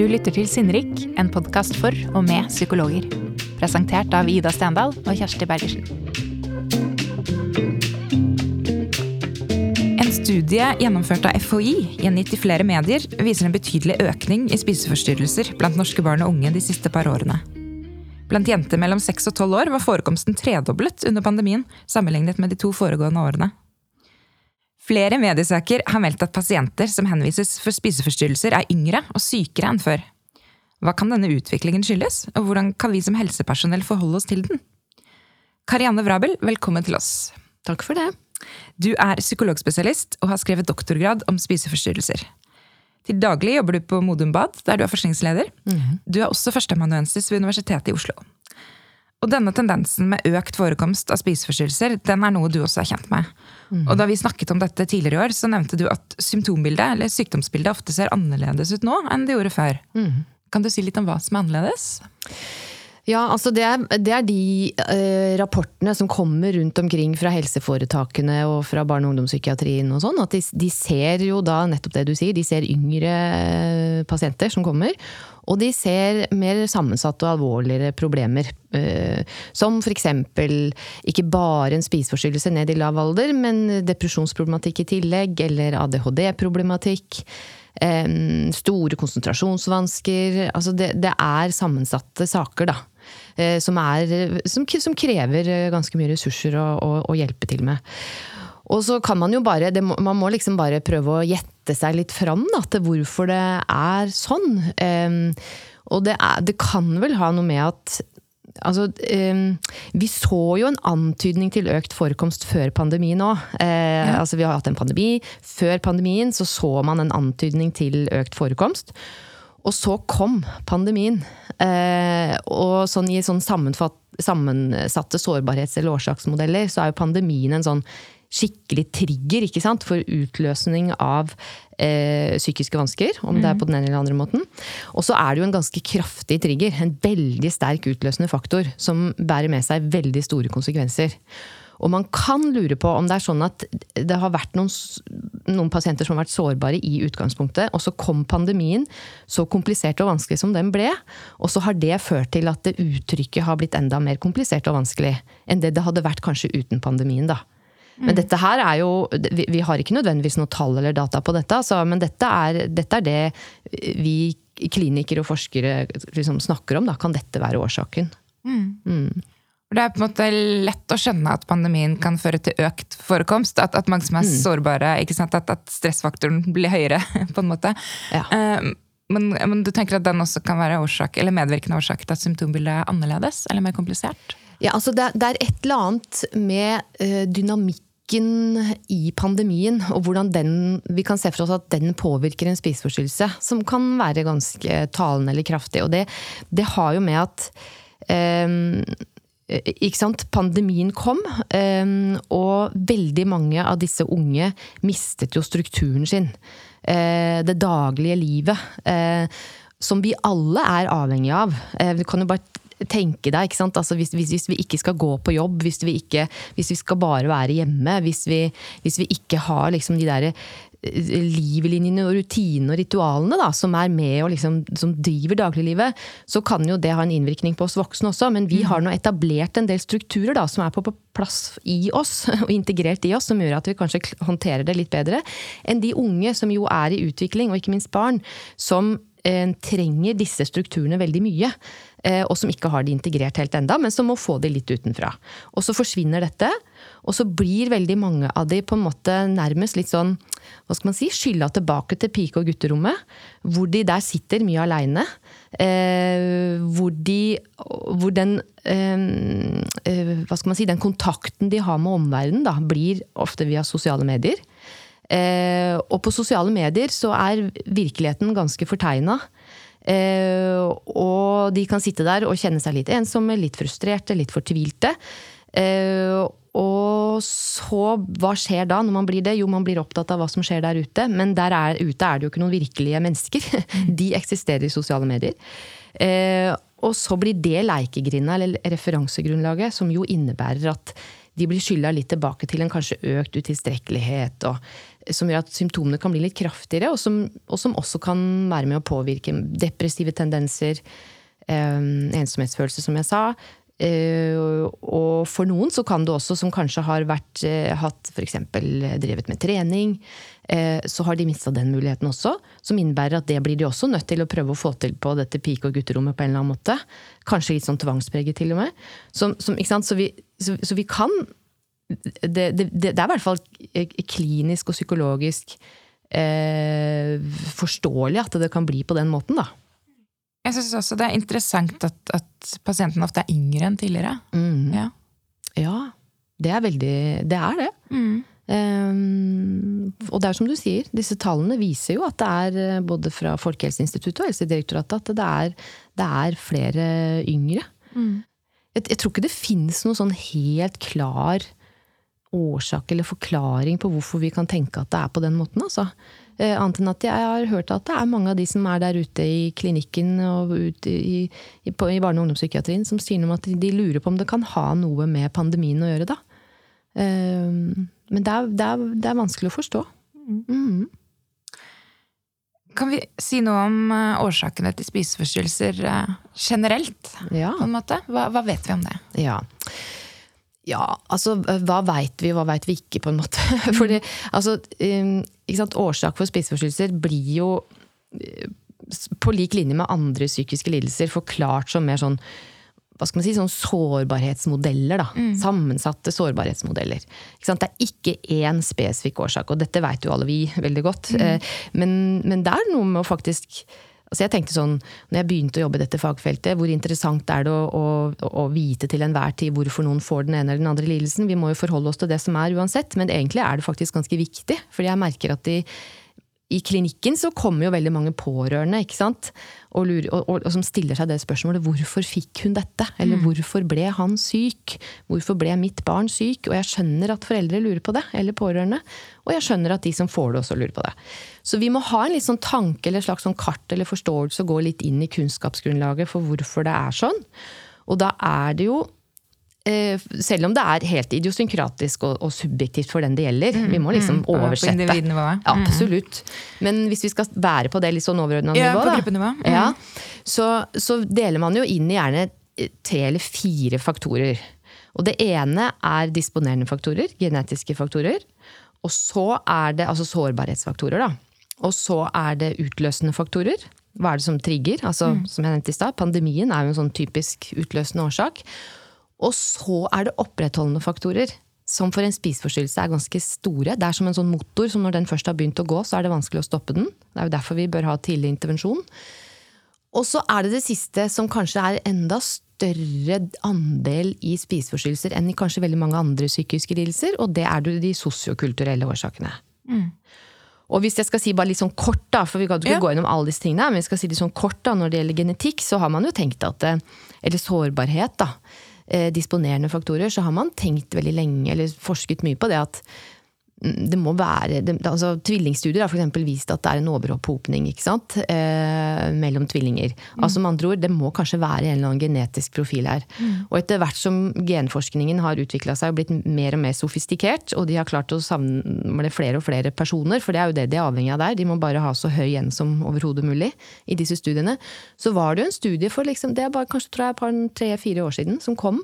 Du lytter til Sinnrik, en podkast for og med psykologer. Presentert av Ida Stendal og Kjersti Bergersen. En studie gjennomført av FHI, gjengitt i flere medier, viser en betydelig økning i spiseforstyrrelser blant norske barn og unge de siste par årene. Blant jenter mellom 6 og 12 år var forekomsten tredoblet under pandemien sammenlignet med de to foregående årene. Flere mediesaker har meldt at pasienter som henvises for spiseforstyrrelser, er yngre og sykere enn før. Hva kan denne utviklingen skyldes, og hvordan kan vi som helsepersonell forholde oss til den? Karianne Vrabel, velkommen til oss. Takk for det. Du er psykologspesialist og har skrevet doktorgrad om spiseforstyrrelser. Til daglig jobber du på Modum Bad, der du er forskningsleder. Mm. Du er også førsteamanuensis ved Universitetet i Oslo. Og denne tendensen med økt forekomst av spiseforstyrrelser, den er noe du også er kjent med. Mm. Og da vi snakket om dette tidligere i år, så nevnte du at symptombildet, eller sykdomsbildet ofte ser annerledes ut nå enn det gjorde før. Mm. Kan du si litt om hva som er annerledes? Ja, altså det er, det er de eh, rapportene som kommer rundt omkring fra helseforetakene og fra barne- og ungdomspsykiatrien og sånn, at de, de, ser jo da nettopp det du sier, de ser yngre eh, pasienter som kommer. Og de ser mer sammensatte og alvorligere problemer. Eh, som f.eks. ikke bare en spiseforstyrrelse ned i lav alder, men depresjonsproblematikk i tillegg, eller ADHD-problematikk. Store konsentrasjonsvansker. Altså det, det er sammensatte saker, da. Eh, som, er, som, som krever ganske mye ressurser å, å, å, hjelpe til med. Og så kan man jo bare må, Man må liksom bare prøve å gjette seg litt fram da, til hvorfor det er sånn. Um, og det, er, det, kan vel ha noe med at Altså, um, vi så jo en antydning til økt forekomst før pandemien òg. Eh, ja. altså, vi har hatt en pandemi. Før pandemien så, så man en antydning til økt forekomst. Og så kom pandemien. Eh, og sånn i sånn sammensatte sårbarhets- eller årsaksmodeller, så er jo pandemien en sånn skikkelig trigger ikke sant, for utløsning av eh, psykiske vansker. Om det er på den ene eller andre måten. Og så er det jo en ganske kraftig trigger. En veldig sterk utløsende faktor som bærer med seg veldig store konsekvenser. Og man kan lure på om det er sånn at det har vært noen, noen, pasienter som har vært sårbare i utgangspunktet, og så kom pandemien, så komplisert og vanskelig som den ble, og så har det ført til at det uttrykket har blitt enda mer komplisert og vanskelig enn det det hadde vært kanskje uten pandemien. da. Men dette her er jo Vi, vi har ikke nødvendigvis noe tall eller data på dette, altså, men dette er, dette er, det vi klinikere og forskere liksom snakker om. Da. Kan dette være årsaken? Mm. Mm. Det er på en måte lett å skjønne at pandemien kan føre til økt forekomst. At, at mange som er mm. sårbare, at, at, stressfaktoren blir høyere. på en måte. Ja. Uh, men, men, du tenker at den også kan være årsak, eller medvirkende årsak til at symptombildet er annerledes eller mer komplisert? Ja, altså det, det er et eller annet med uh, dynamikken i pandemien, og hvordan den, vi kan se for oss at den påvirker en spiseforstyrrelse, som kan være ganske talende eller kraftig. Og det, det har jo med at um, Eh? Pandemien kom, ehm, og veldig mange av disse unge mistet jo strukturen sin. Eh, det daglige livet. Eh, som vi alle er avhengig av. Du kan jo bare tenke deg? Altså hvis, hvis, hvis, vi ikke skal gå på jobb, hvis vi, ikke, hvis vi skal bare være hjemme, hvis vi, hvis vi ikke har liksom de der livlinjene og rutinene og ritualene da, som er med og liksom, som driver dagliglivet, så kan jo det ha en innvirkning på oss voksne også. Men vi mm. har nå etablert en del strukturer da, som er på plass i oss, og integrert i oss, som gjør at vi kanskje håndterer det litt bedre enn de unge som jo er i utvikling, og ikke minst barn, som eh, trenger disse strukturene veldig mye. Eh, og som ikke har det integrert helt enda, men som må få det litt utenfra. Og så forsvinner dette, og så blir veldig mange av de på en måte nærmest litt sånn hva skal man si, skylda tilbake til pike- og gutterommet. Hvor de der sitter mye aleine. Eh, hvor, de, hvor den eh, eh, hva skal man si, den kontakten de har med omverdenen, blir ofte via sosiale medier. Eh, og på sosiale medier så er virkeligheten ganske fortegna. Eh, og de kan sitte der og kjenne seg litt ensomme, litt frustrerte, litt fortvilte. Eh, og så, hva skjer da når man blir det? Jo, man blir opptatt av hva som skjer der ute. Men der er, ute er det jo ikke noen virkelige mennesker. De eksisterer i sosiale medier. Eh, og så blir det leikegrinda, eller referansegrunnlaget, som jo innebærer at de blir skylda litt tilbake til en kanskje økt utilstrekkelighet og som gjør at symptomene kan bli litt kraftigere, og som, og som også kan være med å påvirke depressive tendenser, eh, ensomhetsfølelse, som jeg sa. Eh, og for noen så kan det også, som kanskje har vært, eh, hatt f.eks. drevet med trening, eh, så har de mista den muligheten også. Som innebærer at det blir de også nødt til å prøve å få til på dette pike- og gutterommet på en eller annen måte. Kanskje litt sånn tvangspreget til og med. Som, som, så, vi, så, så, vi, kan det, det, det, er i hvert fall klinisk og psykologisk eh, forståelig at det kan bli på den måten, da. Jeg syns også det er interessant at, at pasienten ofte er yngre enn tidligere. Mm. Ja. ja. det er veldig Det er det. Mm. Um, og det er som du sier, disse tallene viser jo at det er eh, både fra Folkehelseinstituttet og Helsedirektoratet at det er, det er flere yngre. Mm. Jeg, jeg, tror ikke det finnes noen sånn helt klar årsak eller forklaring på hvorfor vi kan tenke at det er på den måten. Altså. Eh, annet enn at jeg har hørt at det er mange av de som er der ute i klinikken og i, i, på, i barne- og ungdomspsykiatrien, som sier noe om at de lurer på om det kan ha noe med pandemien å gjøre. da. Um, men det er, det er, det er vanskelig å forstå. Mm. Kan vi si noe om eh, årsakene til spiseforstyrrelser generelt? Ja. på en måte? Hva, hva vet vi om det? Ja. Ja, altså hva veit vi, hva veit vi ikke, på en måte. Fordi, altså, sant, Årsak for spiseforstyrrelser blir jo eh, på lik linje med andre psykiske lidelser forklart som mer sånn hva skal man si, sånn sårbarhetsmodeller. da, mm. Sammensatte sårbarhetsmodeller. Det er ikke én spesifikk årsak, og dette vet jo alle vi veldig godt. Mm. Eh, men, men, det er noe med å faktisk Altså jeg tenkte sånn, når jeg begynte å jobbe i dette fagfeltet, hvor interessant er det å, å, å vite til enhver tid hvorfor noen får den ene eller den andre lidelsen? Vi må jo forholde oss til det som er uansett, men egentlig er det faktisk ganske viktig. Fordi jeg merker at de i klinikken så kommer jo veldig mange pårørende ikke sant? Og, lurer, og, og, og, som stiller seg det spørsmålet hvorfor fikk hun dette? Eller mm. hvorfor ble han syk? Hvorfor ble mitt barn syk? Og jeg skjønner at foreldre lurer på det, eller pårørende. Og jeg skjønner at de som får det, også lurer på det. Så vi må ha en litt sånn tanke eller slags sånn kart eller forståelse og gå litt inn i kunnskapsgrunnlaget for hvorfor det er sånn. Og da er det jo selv om det er helt idiosynkratisk og, og subjektivt for den det gjelder. Mm, vi må liksom mm, oversette. Ja, mm. absolutt. Men hvis vi skal være på det litt sånn overordna ja, nivå, mm. ja, så, så, deler man jo inn i gjerne tre eller fire faktorer. Og det ene er disponerende faktorer, genetiske faktorer. Og så er det altså sårbarhetsfaktorer, da. Og så er det utløsende faktorer. Hva er det som trigger? Altså, mm. som jeg nevnte i stad, Pandemien er jo en sånn typisk utløsende årsak. Og så er det opprettholdende faktorer, som for en spiseforstyrrelse er ganske store. Det er som en sånn motor som når den først har begynt å gå, så er det vanskelig å stoppe den. Det er jo derfor vi bør ha tidlig intervensjon. Og så er det det siste, som kanskje er enda større andel i spiseforstyrrelser enn i kanskje veldig mange andre psykiske lidelser, og det er de sosiokulturelle årsakene. Mm. Og hvis jeg skal si bare litt sånn kort, da, for vi kan ikke ja. gå gjennom alle disse tingene, men jeg skal si litt sånn kort da, når det gjelder genetikk, så har man jo tenkt at Eller sårbarhet, da eh, disponerende faktorer, så har man tenkt veldig lenge, eller forsket mye på det at det må være det, altså, Tvillingstudier har f.eks. vist at det er en overopphopning eh, mellom tvillinger. Mm. Altså med andre ord, Det må kanskje være en eller annen genetisk profil her. Mm. Og etter hvert som genforskningen har utvikla seg og blitt mer og mer sofistikert, og de har klart å samle flere og flere personer, for det er jo det de er avhengig av der, de må bare ha så høy en som overhodet mulig i disse studiene, så var det jo en studie for liksom, det er bare kanskje tror jeg, tre-fire år siden som kom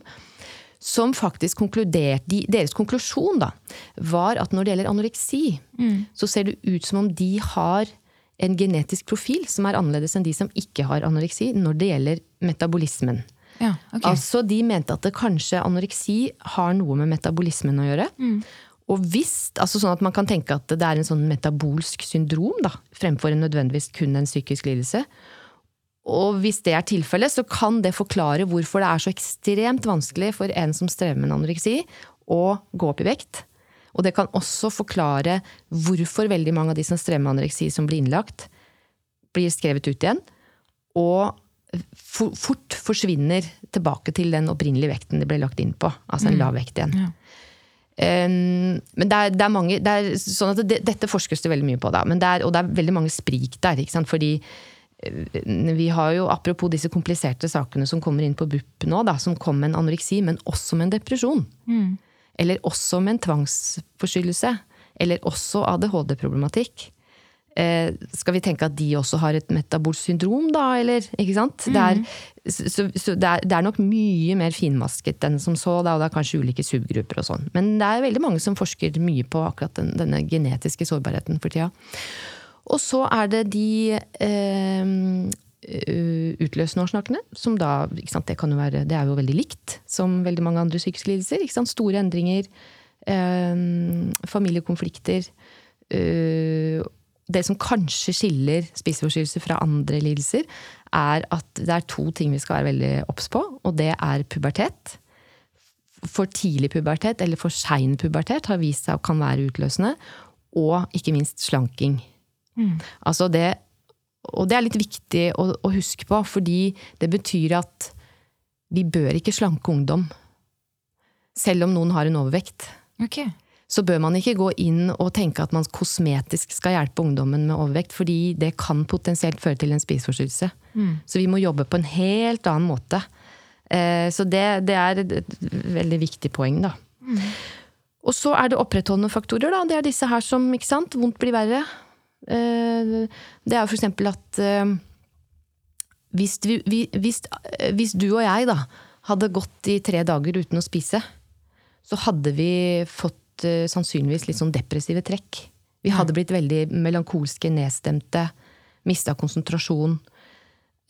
som faktisk konkluderte Deres konklusjon da, var at når det gjelder anoreksi, mm. så ser det ut som om de har en genetisk profil som er annerledes enn de som ikke har anoreksi, når det gjelder metabolismen. Ja, okay. Altså, De mente at det kanskje anoreksi har noe med metabolismen å gjøre. Mm. Og hvis, altså sånn at Man kan tenke at det er en sånn metabolsk syndrom da, fremfor en nødvendigvis kun en psykisk lidelse. Og hvis det er tilfellet, så kan det forklare hvorfor det er så ekstremt vanskelig for en som strever med anoreksi, å gå opp i vekt. Og det kan også forklare hvorfor veldig mange av de som strever med anoreksi, som blir innlagt, blir skrevet ut igjen. Og fort forsvinner tilbake til den opprinnelige vekten de ble lagt inn på. Altså en mm. lav vekt igjen. Ja. Um, men det er, det er, mange det er sånn at det, Dette forskes det veldig mye på, da. Det er, og det er veldig mange sprik der. Fordi vi har jo, Apropos disse kompliserte sakene som kommer inn på BUP nå, da, som kom med en anoreksi, men også med en depresjon. Mm. Eller også med en tvangsforstyrrelse. eller også ADHD-problematikk. Eh, skal vi tenke at de også har et metabolsk syndrom, da, eller? Ikke sant? Det, er, så, så det, er, det, er, nok mye mer finmasket enn som så, da, og det er kanskje ulike subgrupper og sånn. Men det er veldig mange som forsker mye på akkurat den, denne genetiske sårbarheten for tida. Og så er det de eh, utløsende årsakene, som da sant, det, være, det, er jo veldig likt som veldig mange andre psykiske lidelser. Store endringer, eh, familiekonflikter. Eh, det som kanskje skiller spiseforstyrrelser fra andre lidelser, er at det er to ting vi skal være veldig obs på, og det er pubertet. For tidlig pubertet, eller for sein pubertet, har vist seg å kan være utløsende. Og ikke minst slanking. Mm. Altså det, og det er litt viktig å, å, huske på, fordi det betyr at vi bør ikke slanke ungdom. Selv om noen har en overvekt. Okay så bør man ikke gå inn og tenke at man kosmetisk skal hjelpe ungdommen med overvekt, fordi det kan potensielt føre til en spiseforstyrrelse. Mm. Så vi må jobbe på en helt annen måte. Eh, så det, det er et veldig viktig poeng, da. Mm. Og så er det opprettholdende faktorer, da. Det er disse her som, ikke sant, vondt blir verre. Eh, det er jo eksempel at eh, hvis, vi, hvis, hvis du og jeg da hadde gått i tre dager uten å spise, så hadde vi fått sannsynligvis litt sånn depressive trekk. Vi hadde blitt veldig melankolske, nedstemte, mista konsentrasjon.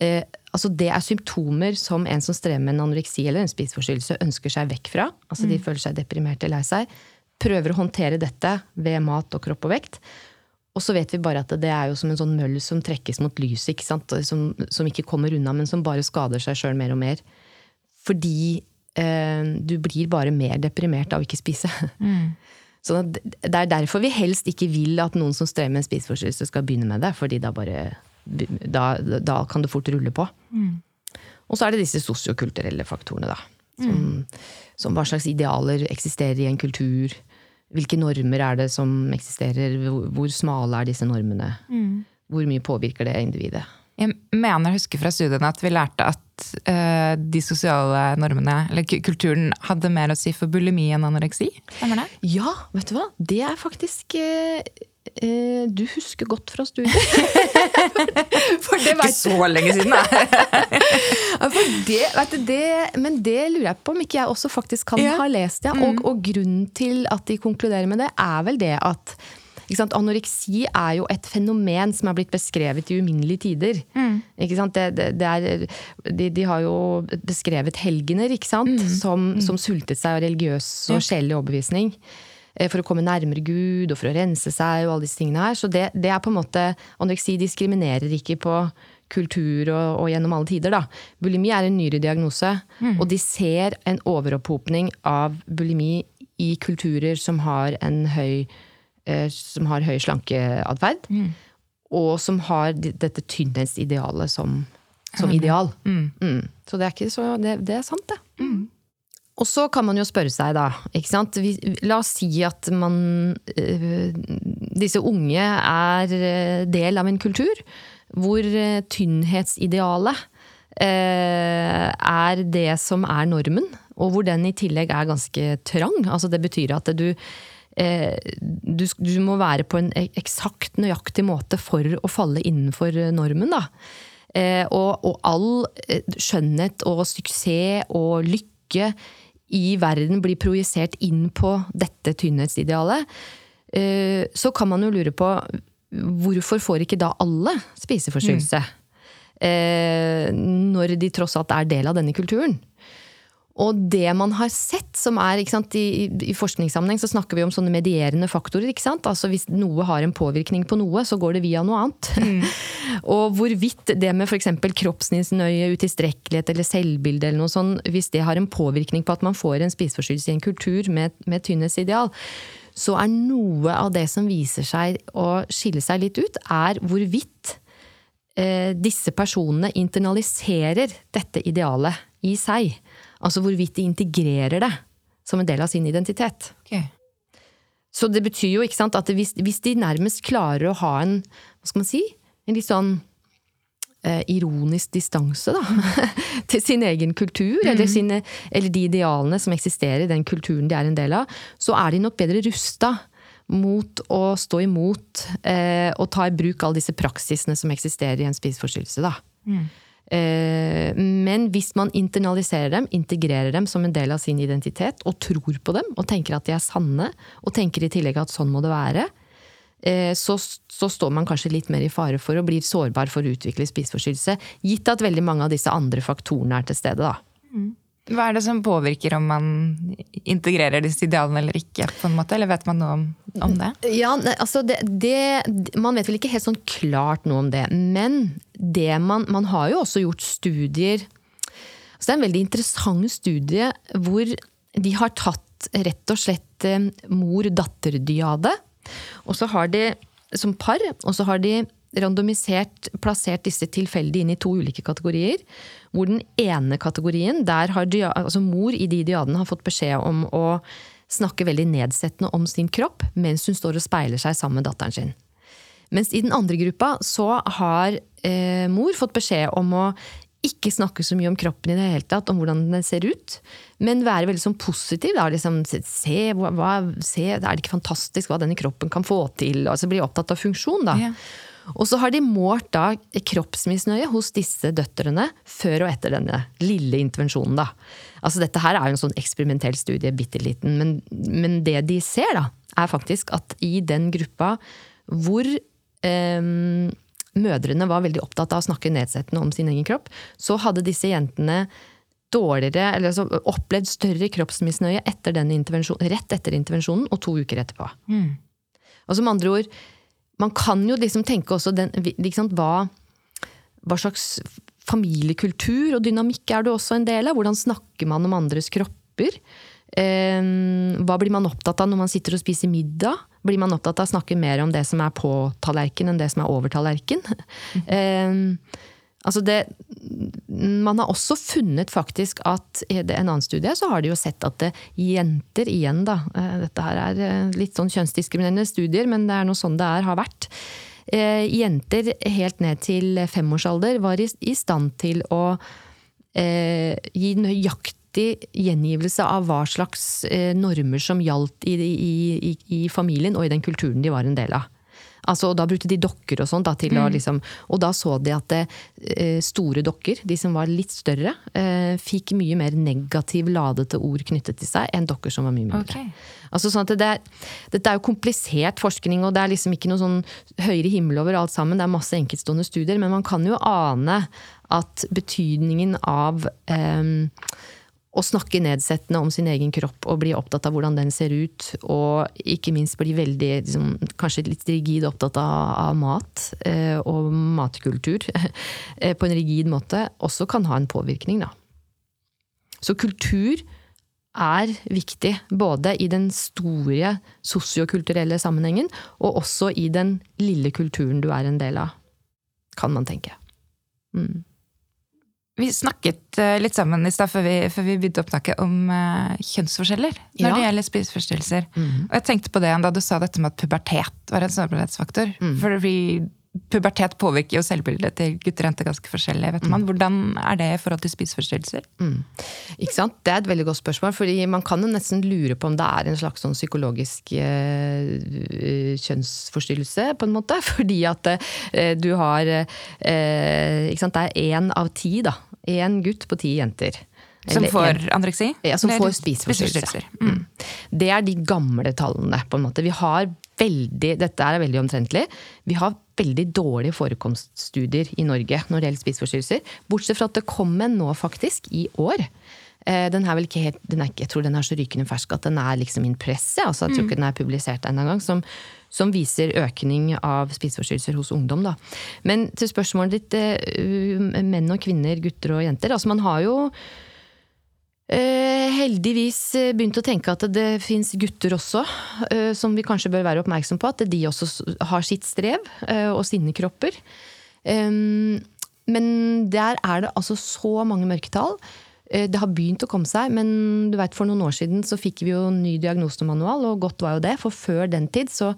Eh, altså det er symptomer som en som strever med en anoreksi eller en spiseforstyrrelse, ønsker seg vekk fra. Altså mm. De føler seg deprimerte, lei seg. Prøver å håndtere dette ved mat og kropp og vekt. Og så vet vi bare at det er jo som en sånn møll som trekkes mot lyset, ikke sant? Som, som ikke kommer unna, men som bare skader seg sjøl mer og mer. Fordi Eh, du blir bare mer deprimert av ikke spise. Mm. Så det er derfor vi helst ikke vil at noen som strever med en spiseforstyrrelse, skal begynne med det. fordi da, bare, da, da kan det fort rulle på. Mm. Og så er det disse sosiokulturelle faktorene, da. Som, mm. som, hva slags idealer eksisterer i en kultur. Hvilke normer er det som eksisterer? Hvor, hvor smale er disse normene? Mm. Hvor mye påvirker det individet? Jeg mener å huske fra studiene at vi lærte at uh, de sosiale normene, eller kulturen, hadde mer å si for bulimi enn anoreksi. Stemmer det? Ja, vet du hva? Det er faktisk uh, uh, Du husker godt fra studiet. for det Ikke så lenge siden, det, du, det, men det lurer jeg på om ikke jeg også faktisk kan ja. ha lest, ja. Og, mm. og grunnen til at de konkluderer med det, er vel det at Anoreksi er jo et fenomen som er blitt beskrevet i uminnelige tider. Mm. Det, det, det er, de, de, har jo beskrevet helgener mm. som, mm. som, sultet seg av religiøs og sjelelig overbevisning. Eh, for å komme nærmere Gud og for å rense seg og alle disse tingene her. Så det, det er på en måte Anoreksi diskriminerer ikke på kultur og, og, gjennom alle tider. Da. Bulimi er en nyere diagnose, mm. og de ser en overopphopning av bulimi i kulturer som har en høy Eh, som har høy slankeatferd. Mm. Og som har dette tynnhetsidealet som, som ideal. Mm. Mm. Så det er ikke så Det, det er sant, det. Og så kan man jo spørre seg, da. ikke sant? Vi, la oss si at man øh, Disse unge er eh, del av en kultur hvor tynnhetsidealet øh, er det som er normen. Og hvor den i tillegg er ganske trang. Altså det betyr at du Eh, du, du, må være på en eksakt, nøyaktig måte for å falle innenfor normen. da. Eh, og, og all eh, skjønnhet og suksess og lykke i verden blir projisert inn på dette tynnhetsidealet. Så kan man jo lure på hvorfor får ikke da alle spiseforstyrrelse? Mm. Når de tross alt er del av denne kulturen. Og det man har sett, som er sant, i, i, forskningssammenheng så snakker vi om sånne medierende faktorer. ikke sant? Altså Hvis noe har en påvirkning på noe, så går det via noe annet. Mm. og hvorvidt det med f.eks. kroppsnøye, utilstrekkelighet eller selvbilde, eller noe sånt, hvis det har en påvirkning på at man får en spiseforstyrrelse i en kultur med, med tynnhetsideal, så er noe av det som viser seg å skille seg litt ut, er hvorvidt eh, disse personene internaliserer dette idealet i seg. Altså hvorvidt de integrerer det som en del av sin identitet. Okay. Så det betyr jo ikke sant, at hvis, hvis, de nærmest klarer å ha en hva skal man si, en litt sånn eh, ironisk distanse da, til sin egen kultur, mm. eller, sine, eller, de idealene som eksisterer i den kulturen de er en del av, så er de nok bedre rusta mot å stå imot eh, og ta i bruk alle disse praksisene som eksisterer i en spiseforstyrrelse. da. Eh, men hvis man internaliserer dem, integrerer dem som en del av sin identitet, og tror på dem, og tenker at de er sanne, og tenker i tillegg at sånn må det være, eh, så, så står man kanskje litt mer i fare for å bli sårbar for å utvikle spiseforstyrrelse, gitt at veldig mange av disse andre faktorene er til stede. da. Hva er det som påvirker om man integrerer disse idealene eller ikke? på en måte, Eller vet man noe om, om det? Ja, altså det, det, Man vet vel ikke helt sånn klart noe om det. Men det man, man har jo også gjort studier altså Det er en veldig interessant studie hvor de har tatt rett og slett eh, mor-datter-dyade. Og så har de som par, og så har de randomisert plassert disse tilfeldig inn i to ulike kategorier. Hvor den ene kategorien, der har altså mor i de diadene har fått beskjed om å snakke veldig nedsettende om sin kropp mens hun står og speiler seg sammen med datteren sin. Mens i den andre gruppa så har eh, mor fått beskjed om å ikke snakke så mye om kroppen i det hele tatt, om hvordan den ser ut, men være veldig sånn positiv. Da, liksom, se, hva, se, er det ikke fantastisk hva denne kroppen kan få til? altså Bli opptatt av funksjon, da. Ja. Og så har de målt da kroppsmisnøye hos disse døtrene før og etter denne lille intervensjonen. da. Altså Dette her er jo en sånn eksperimentell studie, bitte liten, men, men, det de ser, da, er faktisk at i den gruppa hvor eh, mødrene var veldig opptatt av å snakke nedsettende om sin egen kropp, så hadde disse jentene dårligere, eller altså opplevd større kroppsmisnøye etter rett etter intervensjonen og to uker etterpå. Mm. Altså med andre ord, man kan jo liksom tenke også den, liksom, hva, hva, slags familiekultur og dynamikk er det også en del av? Hvordan snakker man om andres kropper? Eh, hva blir man opptatt av når man sitter og spiser middag? Blir man opptatt av å snakke mer om det som er på tallerken enn det som er over tallerken? Mm. Eh, altså det, man har også funnet faktisk at i en annen studie så har de jo sett at det, jenter igjen, da eh, Dette her er eh, litt sånn kjønnsdiskriminerende studier, men det er noe sånn det er, har vært. Eh, jenter helt ned til femårsalder var i, stand til å gi nøyaktig gjengivelse av hva slags normer som gjaldt i, i, i, i familien og i den kulturen de var en del av. Altså, og da brukte de dokker og sånn. Mm. liksom, og da så de at det, eh, store dokker, de som var litt større, eh, fikk mye mer negativ ladete ord knyttet til seg enn dokker som var mye mindre. Okay. Altså, sånn det er, dette er jo komplisert forskning, og det er liksom ikke noe sånn høyere himmel over alt sammen. Det er masse enkeltstående studier, men man kan jo ane at betydningen av eh, å snakke nedsettende om sin egen kropp og bli opptatt av hvordan den ser ut, og ikke minst bli veldig, liksom, kanskje litt rigid opptatt av, av mat eh, og matkultur eh, på en rigid måte, også kan ha en påvirkning, da. Så kultur er viktig, både i den store sosiokulturelle sammenhengen, og også i den lille kulturen du er en del av, kan man tenke. Mm. Vi snakket eh, litt sammen i stad før, før, vi begynte opptaket om uh, kjønnsforskjeller når ja. det gjelder spiseforstyrrelser. Mm. Og jeg tenkte på det da du sa dette med at pubertet var en sårbarhetsfaktor. Mm. For pubertet påvirker jo selvbildet til gutter og jenter ganske forskjellig. vet man. Mm. Hvordan er det i forhold til spiseforstyrrelser? Mm. Ikke sant? Det er et veldig godt spørsmål. fordi Man kan jo nesten lure på om det er en slags sånn psykologisk uh, kjønnsforstyrrelse, på en måte. Fordi at uh, du har uh, ikke sant? Det er én av ti da, én gutt på ti jenter. Som får andreksi? Ja, som får spiseforstyrrelser. Mm. Det er de gamle tallene. på en måte. Vi har veldig, Dette er veldig omtrentlig. Vi har veldig dårlige forekomststudier i Norge når det gjelder spiseforstyrrelser. Bortsett fra at det kom en nå, faktisk, i år. Eh, den er vel ikke helt, er, Jeg tror den er så rykende fersk at den er liksom in presse. Altså, jeg tror mm. ikke den er publisert en gang. Som, som viser økning av spiseforstyrrelser hos ungdom. Da. Men til spørsmålet ditt, eh, menn og kvinner, gutter og jenter. Altså man har jo Eh, heldigvis begynt å tenke at det fins gutter også, eh, som vi kanskje bør være oppmerksom på. At de også har sitt strev og sine kropper. Men der er det altså så mange mørketall. Eh, det har begynt å komme seg, men du vet, for noen år siden så fikk vi jo ny diagnosemanual, og godt var jo det. For før den tid så,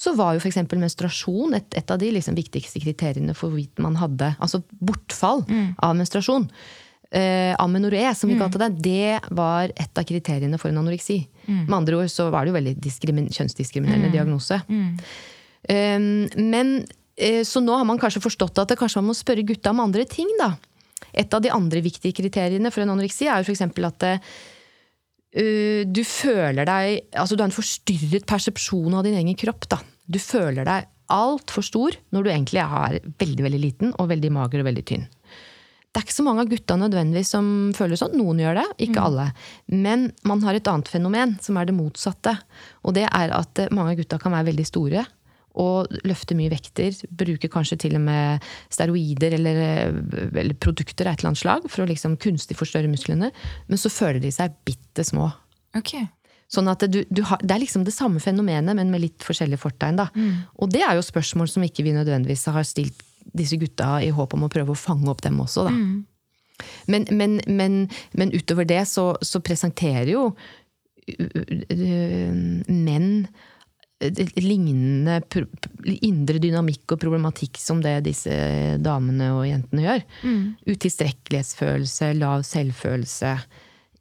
så var jo f.eks. menstruasjon et, et, av de liksom viktigste kriteriene for hvorvidt man hadde Altså bortfall mm. av menstruasjon eh, amenoré, som vi kalte det, det var et av kriteriene for en anoreksi. Med andre ord så var det jo veldig diskrimin kjønnsdiskriminerende diagnose. Um, men eh, Så nå har man kanskje forstått at det kanskje man må spørre gutta om andre ting, da. Et av de andre viktige kriteriene for en anoreksi er jo f.eks. at uh, du føler deg Altså du har en forstyrret persepsjon av din egen kropp. da. Du føler deg altfor stor når du egentlig er veldig veldig liten og veldig mager og veldig tynn. Det er ikke så mange av gutta nødvendigvis som føler sånn. Noen gjør det, ikke alle. Men man har et annet fenomen, som er det motsatte. Og det er at mange av gutta kan være veldig store og løfte mye vekter. Bruker kanskje til og med steroider eller, eller produkter av et eller annet slag for å liksom kunstig forstørre musklene. Men så føler de seg bitte små. Okay. Sånn at du, du har, Det er liksom det samme fenomenet, men med litt forskjellige fortegn. da. Og det er jo spørsmål som ikke vi nødvendigvis har stilt disse gutta i håp om å prøve å fange opp dem også. da. Men, men, men, men utover det så, så presenterer jo øh, menn øh, lignende indre dynamikk og problematikk som det disse damene og jentene gjør. Utilstrekkelighetsfølelse, lav selvfølelse.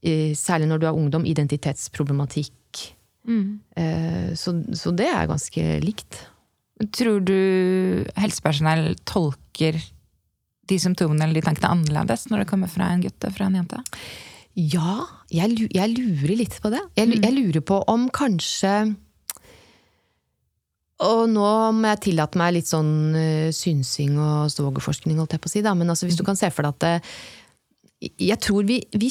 eh, Særlig når du er ungdom, identitetsproblematikk. Mm. Så, så det er ganske likt. Tror du helsepersonell tolker de symptomene eller de tankene annerledes når det kommer fra en gutt og fra en jente? Ja, jeg, jeg lurer litt på det. Jeg, jeg lurer på om kanskje Og nå må jeg tillate meg litt sånn uh, synsing og svogerforskning, holdt jeg på å si. Da. Men altså, hvis du kan se for deg at det, Jeg tror vi, vi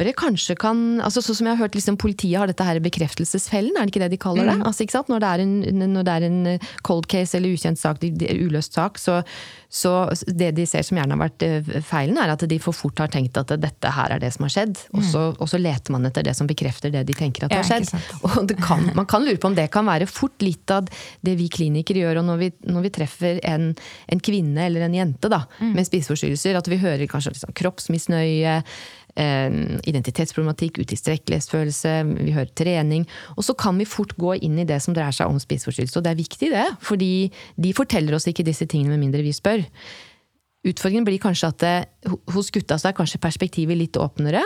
kjappere kanskje kan altså Sånn som jeg har hørt liksom, Politiet har dette her bekreftelsesfellen, er det ikke det de kaller det? Altså, ikke sant? Når, det er en, når det er en eh, cold case eller ukjent sak, uløst sak, så, så det de ser som gjerne har vært eh, feilen, er at de for fort har tenkt at dette her er det som har skjedd. Og så, og så leter man etter det som bekrefter det de tenker at Ja, har skjedd. Og det kan, man kan lure på om det kan være fort litt av det vi klinikere gjør. Og når vi, når vi treffer en, en kvinne eller en jente da, med spiseforstyrrelser, at vi hører kanskje liksom kroppsmisnøye, identitetsproblematikk, utilstrekkelighetsfølelse, vi hører trening. Og så kan vi fort gå inn i det som dreier seg om spiseforstyrrelse. Og det er viktig, det. fordi de forteller oss ikke disse tingene med mindre vi spør. Utfordringen blir kanskje at det, hos gutta så er kanskje perspektivet litt åpnere.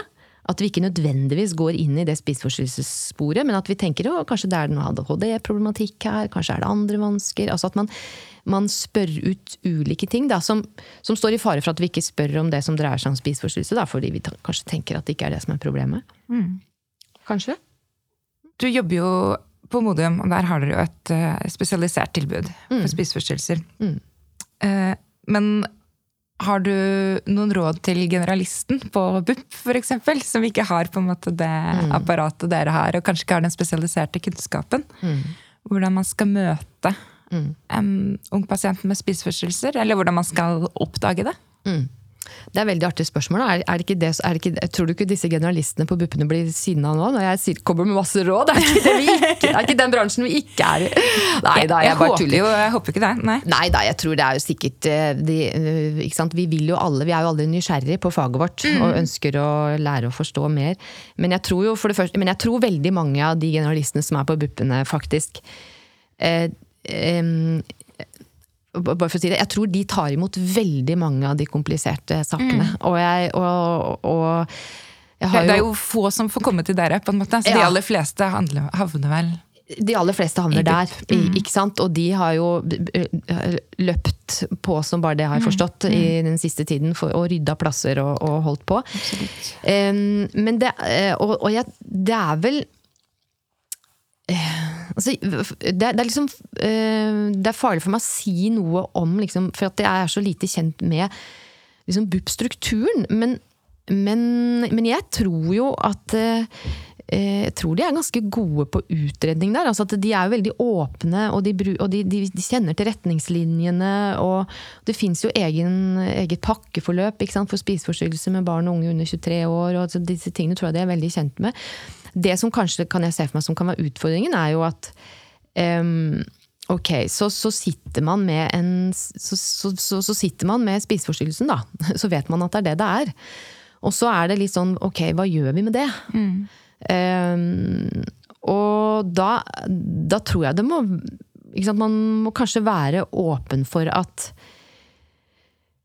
At vi ikke nødvendigvis går inn i det spiseforstyrrelsessporet, men at vi tenker at kanskje det er noe ADHD-problematikk her, kanskje er det andre vansker. Altså at man, man spør ut ulike ting da, som, som står i fare for at vi ikke spør om det som dreier seg om spiseforstyrrelse, da, fordi vi kanskje tenker at det ikke er det som er problemet. Kanskje? Du jobber jo på Modium, og der har dere jo et eh, spesialisert tilbud for spiseforstyrrelser. Eh, men har du noen råd til generalisten på BUP, f.eks., som ikke har på en måte det apparatet dere har, og kanskje ikke har den spesialiserte kunnskapen? Hvordan man skal møte en ung pasient med spiseforstyrrelser, eller hvordan man skal oppdage det? Det er veldig artig spørsmål. Er, er det ikke det, er det ikke, tror du ikke disse generalistene på BUP-ene blir sinna nå, når jeg sier, kommer med masse råd? Er ikke det ikke, er ikke den bransjen vi ikke er i? Nei da, jeg, jeg, bare tuller. jo, jeg håper ikke det. Nei. Nei da, jeg tror det er jo sikkert eh, de, eh, ikke sant? Vi vil jo alle, vi er jo alle nysgjerrige på faget vårt og ønsker å lære å forstå mer. Men jeg tror jo for det første, men jeg tror veldig mange av de generalistene som er på BUP-ene, faktisk eh, em, bare for å si det, Jeg tror de tar imot veldig mange av de kompliserte sakene. Og jeg og, og jeg har Det er jo få som får komme til dere, på en måte. Så de aller fleste handler, havner vel De aller fleste havner der, Mm. ikke sant? Og de har jo eh, løpt på som bare det har jeg forstått i den siste tiden, for, og rydda plasser og, og holdt på. Um, men det, eh, og, og jeg, det er vel eh, altså, det, det er liksom eh, Det er farlig for meg å si noe om liksom, For at jeg er så lite kjent med liksom, BUP-strukturen. Men, men, men jeg tror jo at eh, jeg tror de er ganske gode på utredning der. altså at De er jo veldig åpne, og de, og de, de, de kjenner til retningslinjene. og Det fins jo egen, eget pakkeforløp for spiseforstyrrelser med barn og unge under 23 år. og altså Disse tingene tror jeg de er veldig kjent med. Det som kanskje kan jeg se for meg som kan være utfordringen, er jo at um, Ok, så, så sitter man med en så, så, så, sitter man med spiseforstyrrelsen, da. Så vet man at det er det det er. Og så er det litt sånn ok, hva gjør vi med det? Um, og da, da tror jeg det må sant, Man må kanskje være åpen for at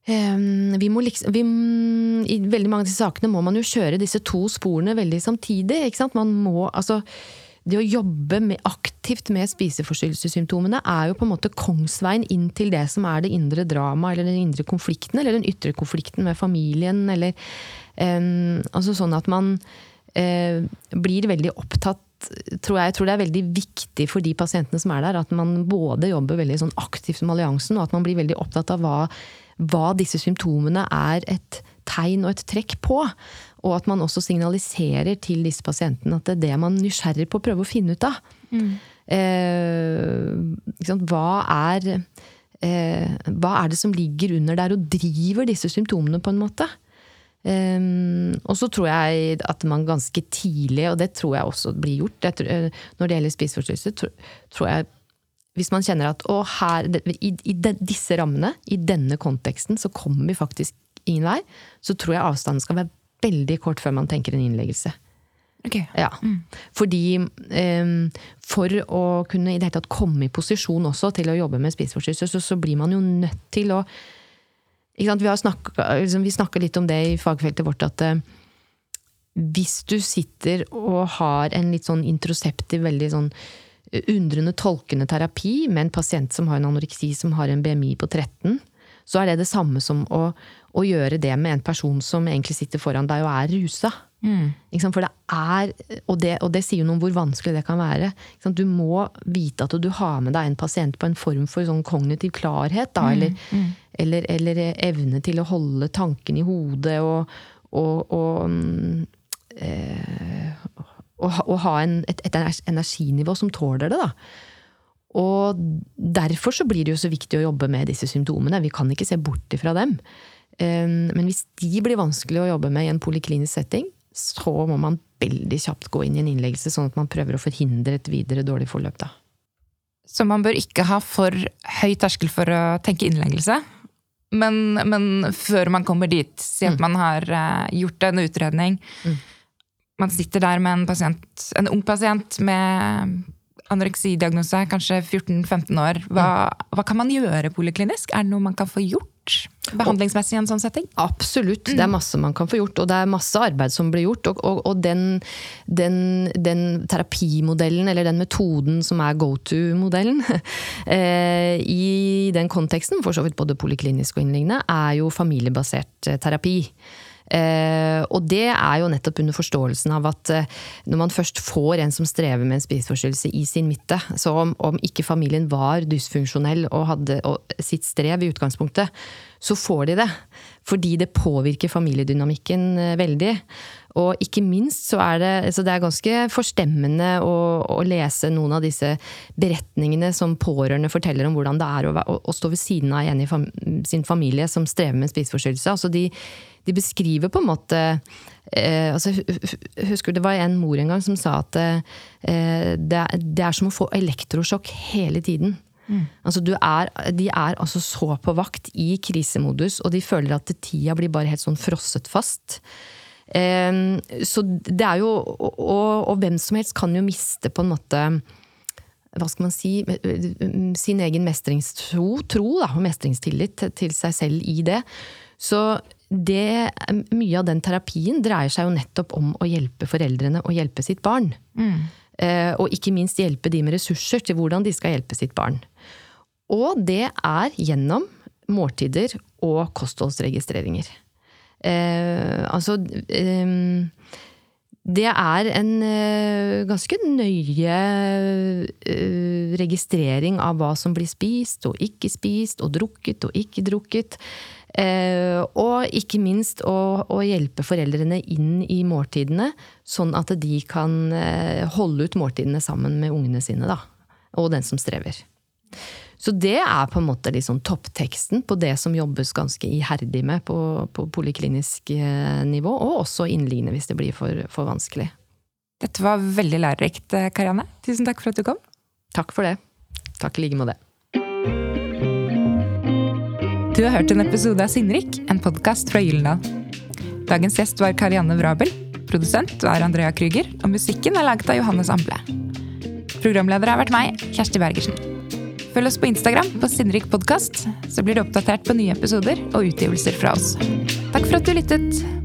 Ehm, vi må liksom, vi, I veldig mange av disse sakene må man jo kjøre disse to sporene veldig samtidig. Man må, altså, det å jobbe med, aktivt med spiseforstyrrelsessymptomene er jo på en måte kongsveien inn til det som er det indre dramaet, eller den indre konflikten, eller den ytre konflikten med familien, eller um, Altså sånn at man uh, blir veldig opptatt tror jeg, jeg, tror det er veldig viktig for de pasientene som er der, at man både jobber veldig sånn aktivt med alliansen, og at man blir veldig opptatt av hva hva disse symptomene er et tegn og et trekk på. Og at man også signaliserer til disse pasientene at det er det man er nysgjerrig på å prøve å finne ut av. Mm. Eh, hva, er, eh, hva er det som ligger under der og driver disse symptomene, på en måte? Um, og så tror jeg at man ganske tidlig, og det tror jeg også blir gjort tror, eh, når det gjelder spiseforstyrrelser, tror, tror jeg hvis man kjenner at å, her, i, i de, disse rammene, i denne konteksten, så kommer vi faktisk ingen vei, så tror jeg avstanden skal være veldig kort før man tenker en innleggelse. Okay. Ja. Mm. Fordi um, for å kunne i det hele tatt komme i posisjon også til å jobbe med spiseforstyrrelser, så, så, blir man jo nødt til å Vi, snakket, liksom, snakker litt om det i fagfeltet vårt, at uh, hvis du sitter og har en litt sånn introseptiv, veldig sånn undrende, tolkende terapi med en pasient som har en anoreksi som har en BMI på 13, så er det det samme som å, å gjøre det med en person som egentlig sitter foran deg og er rusa. Mm. For det er, og det, og det, sier noe om hvor vanskelig det kan være. Du må vite at du har med deg en pasient på en form for sånn kognitiv klarhet. Da, mm. Eller, mm. Eller, eller, evne til å holde tanken i hodet og, og, og mm, eh, å, ha en, et, et, energinivå som tåler det. da. Og derfor så blir det jo så viktig å jobbe med disse symptomene. Vi kan ikke se bort ifra dem. Ehm, men hvis de blir vanskelig å jobbe med i en poliklinisk setting, så må man veldig kjapt gå inn i en innleggelse, sånn at man prøver å forhindre et videre dårlig forløp. da. Så man bør ikke ha for høy terskel for å tenke innleggelse? Men, men før man kommer dit, si at mm. man har uh, gjort en utredning. Mm man sitter der med en, pasient, en ung pasient med anoreksidiagnose, kanskje 14-15 år. Hva, hva, kan man gjøre poliklinisk? Er det noe man kan få gjort behandlingsmessig i en sånn setting? Absolutt, det er mm. masse man kan få gjort. Og det er masse arbeid som blir gjort. Og, og, og den, den, den, terapimodellen, eller den metoden som er go to-modellen, eh, i den konteksten, for så vidt både poliklinisk og innliggende, er jo familiebasert terapi. Eh, og det er jo nettopp under forståelsen av at eh, når man først får en som strever med en spiseforstyrrelse i sin midte, så om, om ikke familien var dysfunksjonell og hadde og sitt strev i utgangspunktet, så får de det. Fordi det påvirker familiedynamikken eh, veldig. Og ikke minst så er det, så det er ganske forstemmende å, å, lese noen av disse beretningene som pårørende forteller om hvordan det er å, å, stå ved siden av en i fam, sin familie som strever med spiseforstyrrelse. Altså de, de beskriver på en måte eh, altså, Husker det var en mor en gang som sa at eh, det, det, er som å få elektrosjokk hele tiden. Mm. Altså, er, de er altså så på vakt i krisemodus, og de føler at tida blir bare helt sånn frosset fast. Um, så det er jo og, og, hvem som helst kan jo miste på en måte hva skal man si sin egen mestringstro, tro da, og mestringstillit til seg selv i det. Så det, mye av den terapien dreier seg jo nettopp om å hjelpe foreldrene å hjelpe sitt barn. Mm. Uh, og ikke minst hjelpe de med ressurser til hvordan de skal hjelpe sitt barn. Og det er gjennom måltider og kostholdsregistreringer. Eh, altså eh, Det er en eh, ganske nøye eh, registrering av hva som blir spist og ikke spist, og drukket og ikke drukket. Eh, og ikke minst å, å, hjelpe foreldrene inn i måltidene, sånn at de kan eh, holde ut måltidene sammen med ungene sine. Da, og den som strever. Så det er på en måte liksom toppteksten på det som jobbes ganske iherdig med på, på poliklinisk eh, nivå, og også innliggende hvis det blir for, for vanskelig. Dette var veldig lærerikt, Karianne. Tusen takk for at du kom. Takk for det. Takk i like måte. Du har hørt en episode av Sinnrik, en podkast fra Gyldendal. Dagens gjest var Karianne Vrabel. Produsent var Andrea Krüger, og musikken er laget av Johannes Amble. Programleder har vært meg, Kjersti Bergersen. Følg oss på Instagram på Sinnrik podkast, så blir du oppdatert på nye episoder og utgivelser fra oss. Takk for at du lyttet!